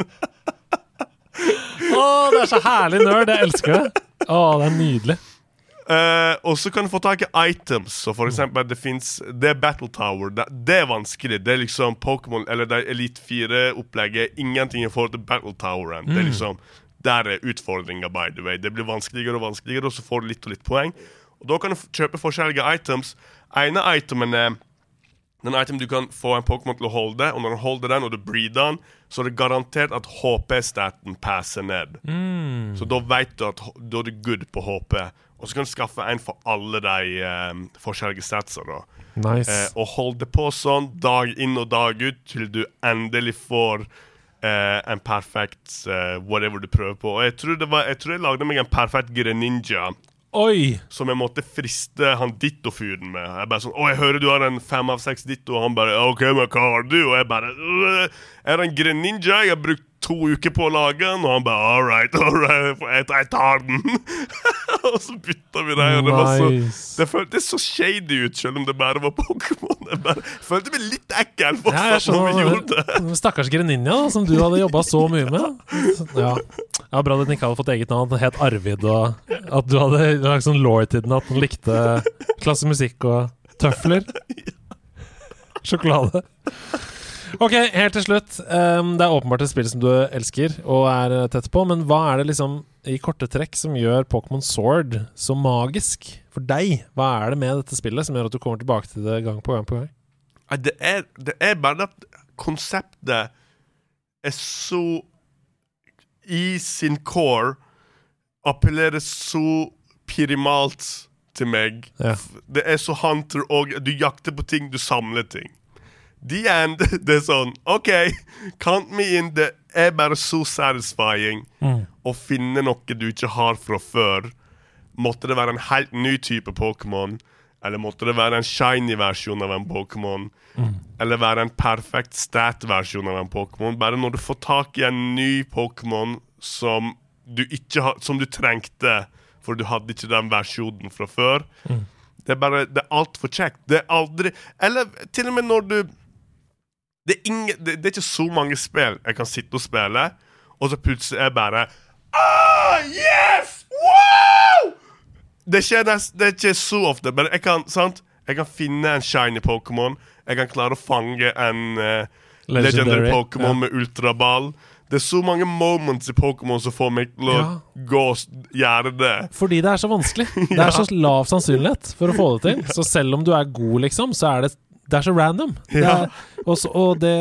Å, det er så herlig nerd. Jeg elsker det. Å, det er nydelig. Uh, og så kan du få tak i items. Så for eksempel det finnes Det er Battle Tower. Det, det er vanskelig. Det er liksom Pokémon Eller det er Elite 4-opplegget. Ingenting i forhold til Battle Toweren. Det er liksom Der er utfordringa, by the way. Det blir vanskeligere og vanskeligere, og så får du litt og litt poeng. Og Da kan du kjøpe forskjellige items. ene itemen er den item du kan få en Pokémon til å holde, og når du holder den og du breeder den, så er det garantert at HP-staten passer ned. Så da vet du at da er du good på HP. Og så kan du skaffe en for alle de um, forskjellige statsene. Nice. Eh, og holde på sånn dag inn og dag ut til du endelig får eh, en perfekt uh, whatever du prøver på. Og jeg tror, var, jeg tror jeg lagde meg en perfekt Greninja Oi! som jeg måtte friste han Ditto-fyren med. Jeg bare sånn 'Å, jeg hører du har en fem av seks Ditto.' Og han bare 'OK, men hva har du?' Og jeg bare Er det en Greninja. Jeg har brukt to uker på å lage den.' Og han bare 'All right, all right. Jeg, tar den.' og så bytta vi deg, Og det var så. Det føltes så shady ut, selv om det bare var Pokémon. Jeg bare følte meg litt ekkel Ja, når vi gjorde det. Stakkars Greninja, som du hadde jobba så mye med. Ja. ja, Bra den ikke hadde fått eget navn. Het Arvid, og at du hadde lagd sånn law til den, at den likte klasse musikk og tøfler. Sjokolade. Ok, helt til slutt. Um, det er åpenbart et spill som du elsker og er eh, tett på, men hva er det liksom i korte trekk som gjør Pokémon Sword så magisk for deg? Hva er det med dette spillet som gjør at du kommer tilbake til det gang på gang på gang? Det er, det er bare at konseptet er så I sin core appellerer så pirimalt til meg. Ja. Det er så hunter, og du jakter på ting, du samler ting. The end. Det er sånn OK, count me in. Det er bare så satisfying å finne noe du ikke har fra før. Måtte det være en helt ny type Pokémon, eller måtte det være en shiny versjon av en Pokémon, eller være en perfekt stat-versjon av en Pokémon. Bare når du får tak i en ny Pokémon som du som du trengte, for du hadde ikke den versjonen fra før. Det er bare, det er altfor kjekt. Det er aldri Eller til og med når du det er, ingen, det, det er ikke så mange spill jeg kan sitte og spille, og så plutselig er jeg bare Ah, yes! Wow! Det skjer det er ikke så ofte, men jeg kan, sant? Jeg kan finne en shiny Pokémon. Jeg kan klare å fange en uh, Legendary, legendary Pokémon ja. med ultraball. Det er så mange moments i Pokémon som får meg til å Ja. gå og gjøre det. Fordi det er så vanskelig. Det er så lav sannsynlighet for å få det til. Så selv om du er god, liksom, så er det det er så random. Det er, og, så, og det,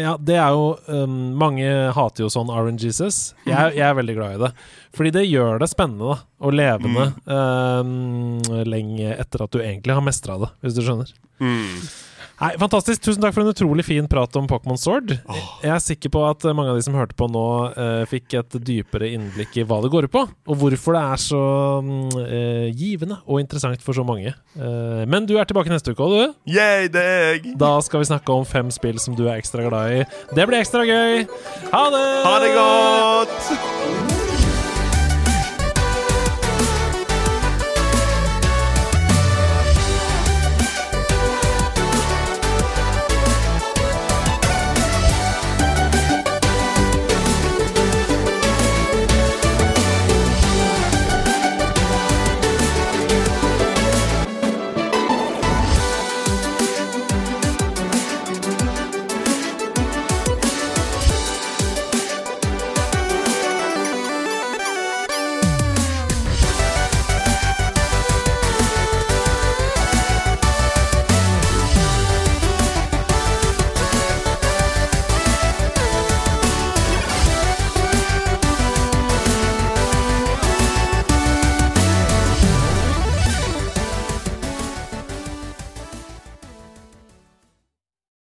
ja, det er jo um, Mange hater jo sånn RNGesus. Jeg, jeg er veldig glad i det. Fordi det gjør det spennende da, og levende um, lenge etter at du egentlig har mestra det, hvis du skjønner. Mm. Nei, Fantastisk. Tusen takk for en utrolig fin prat om Pokémon Sword. Jeg er sikker på at mange av de som hørte på nå, eh, fikk et dypere innblikk i hva det går ut på, og hvorfor det er så mm, eh, givende og interessant for så mange. Eh, men du er tilbake neste uke, òg, du? Yay, jeg! Da skal vi snakke om fem spill som du er ekstra glad i. Det blir ekstra gøy. Ha det! Ha det godt!